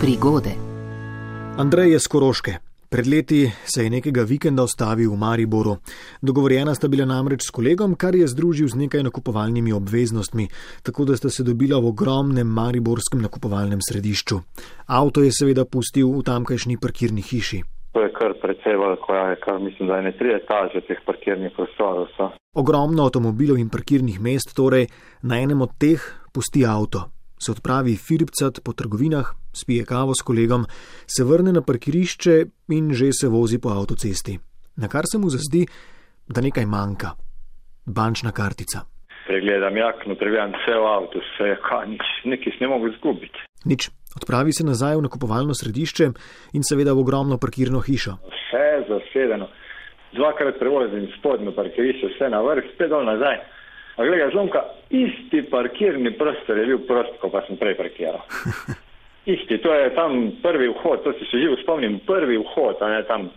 Prigode. Andrej je skoroške. Pred leti se je nekega vikenda ostavil v Mariboru. Dogovorjena sta bila namreč s kolegom, kar je združil z nekaj nakupovalnimi obveznostmi, tako da sta se dobila v ogromnem mariborskem nakupovalnem središču. Avto je seveda pustil v tamkajšnji parkirni hiši. To je kar precej veliko, ja, kar mislim, da je ne tri etaže teh parkirnih prostorov. So. Ogromno avtomobilov in parkirnih mest, torej na enem od teh pusti avto se odpravi firpcat po trgovinah, spije kavo s kolegom, se vrne na parkirišče in že se vozi po avtocesti. Na kar se mu zazdi, da nekaj manjka. Bančna kartica. Pregledam jakno, pregledam vse v avtu, vse je kaj, nič, nekaj ne mogu izgubiti. Nič. Odpravi se nazaj v nakupovalno središče in seveda v ogromno parkirno hišo. Vse zasedeno. Dvakrat prevozim spodnjo parkirišče, vse na vrh, spet dol nazaj. A gledaj, zlomka, isti parkirni prostor je bil prost, ko pa sem prej parkiral. Isti, to je tam prvi vhod, to si se živo spomnim, prvi vhod, a ne tam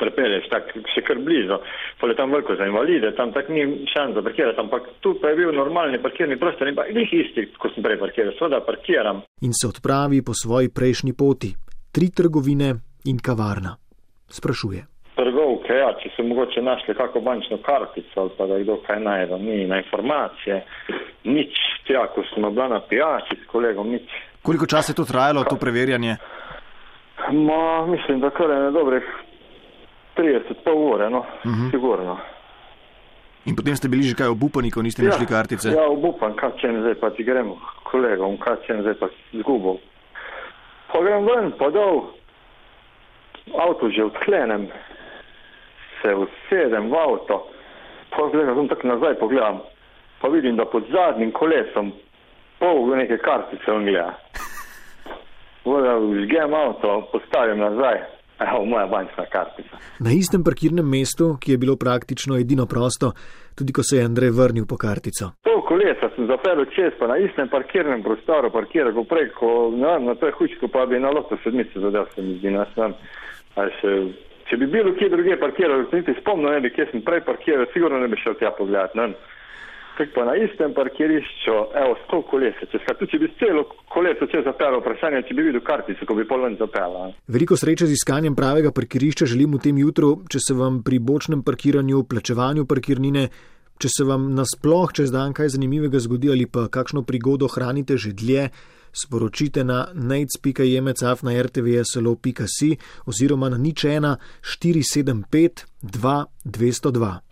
prepelješ, tako še kar blizu, pole tam veliko za invalide, tam tako ni šans za parkirati, ampak tu pa je bil normalni parkirni prostor in pa njih isti, ko sem prej parkiral, seveda parkiram. In se odpravi po svoji prejšnji poti. Tri trgovine in kavarna. Sprašuje trgovke, ja, če so mogoče našli kako bančno kartico ali pa da kdo kaj najde, ni na informacije, nič, tja, ko smo bila na pijači s kolegom, nič. Koliko časa je to trajalo, to preverjanje? Ma, mislim, da kar je na dobrih 30, pol ure, no, uh -huh. sigurno. In potem ste bili že kaj obupani, ko niste ja, našli kartice? Ja, obupan, kaj če ne zdaj pa ti gremo kolegom, kaj če ne zdaj pa zgubo. Pa grem ven, pa dol, avto že odklenem, se usedem v avto, pa gledam tako nazaj, pogledam, pa vidim, da pod zadnjim kolesom pol neke kartice on gleda. Voda vžgem avto, postavim nazaj. Evo, moja bančna kartica. Na istem parkirnem mestu, ki je bilo praktično edino prosto, tudi ko se je Andrej vrnil po kartico. Pol kolesa sem zapeljal čez, pa na istem parkirnem prostoru parkiral, ko preko, ne vem, na to je hučko, pa bi na loto sedmice zadev se mi zdi, ne vem, ali še Če bi bil kje druge parkiral, se niti spomnil, ne bi, kje sem prej parkiral, sigurno ne bi šel tja pogledat. Tako pa na istem parkirišču, evo, sto kolesa, če, ska, če bi celo koleso če zapeljal, vprašanje, če bi videl kartico, ko bi polven zapeljal. Veliko sreče z iskanjem pravega parkirišča želim v tem jutru, če se vam pri bočnem parkiranju, plačevanju parkirnine, če se vam nasploh čez dan kaj zanimivega zgodi ali pa kakšno prigodo hranite že dlje sporočite na nec.jemecaf na rtvslo.si oziroma na nič 1 475 2 202.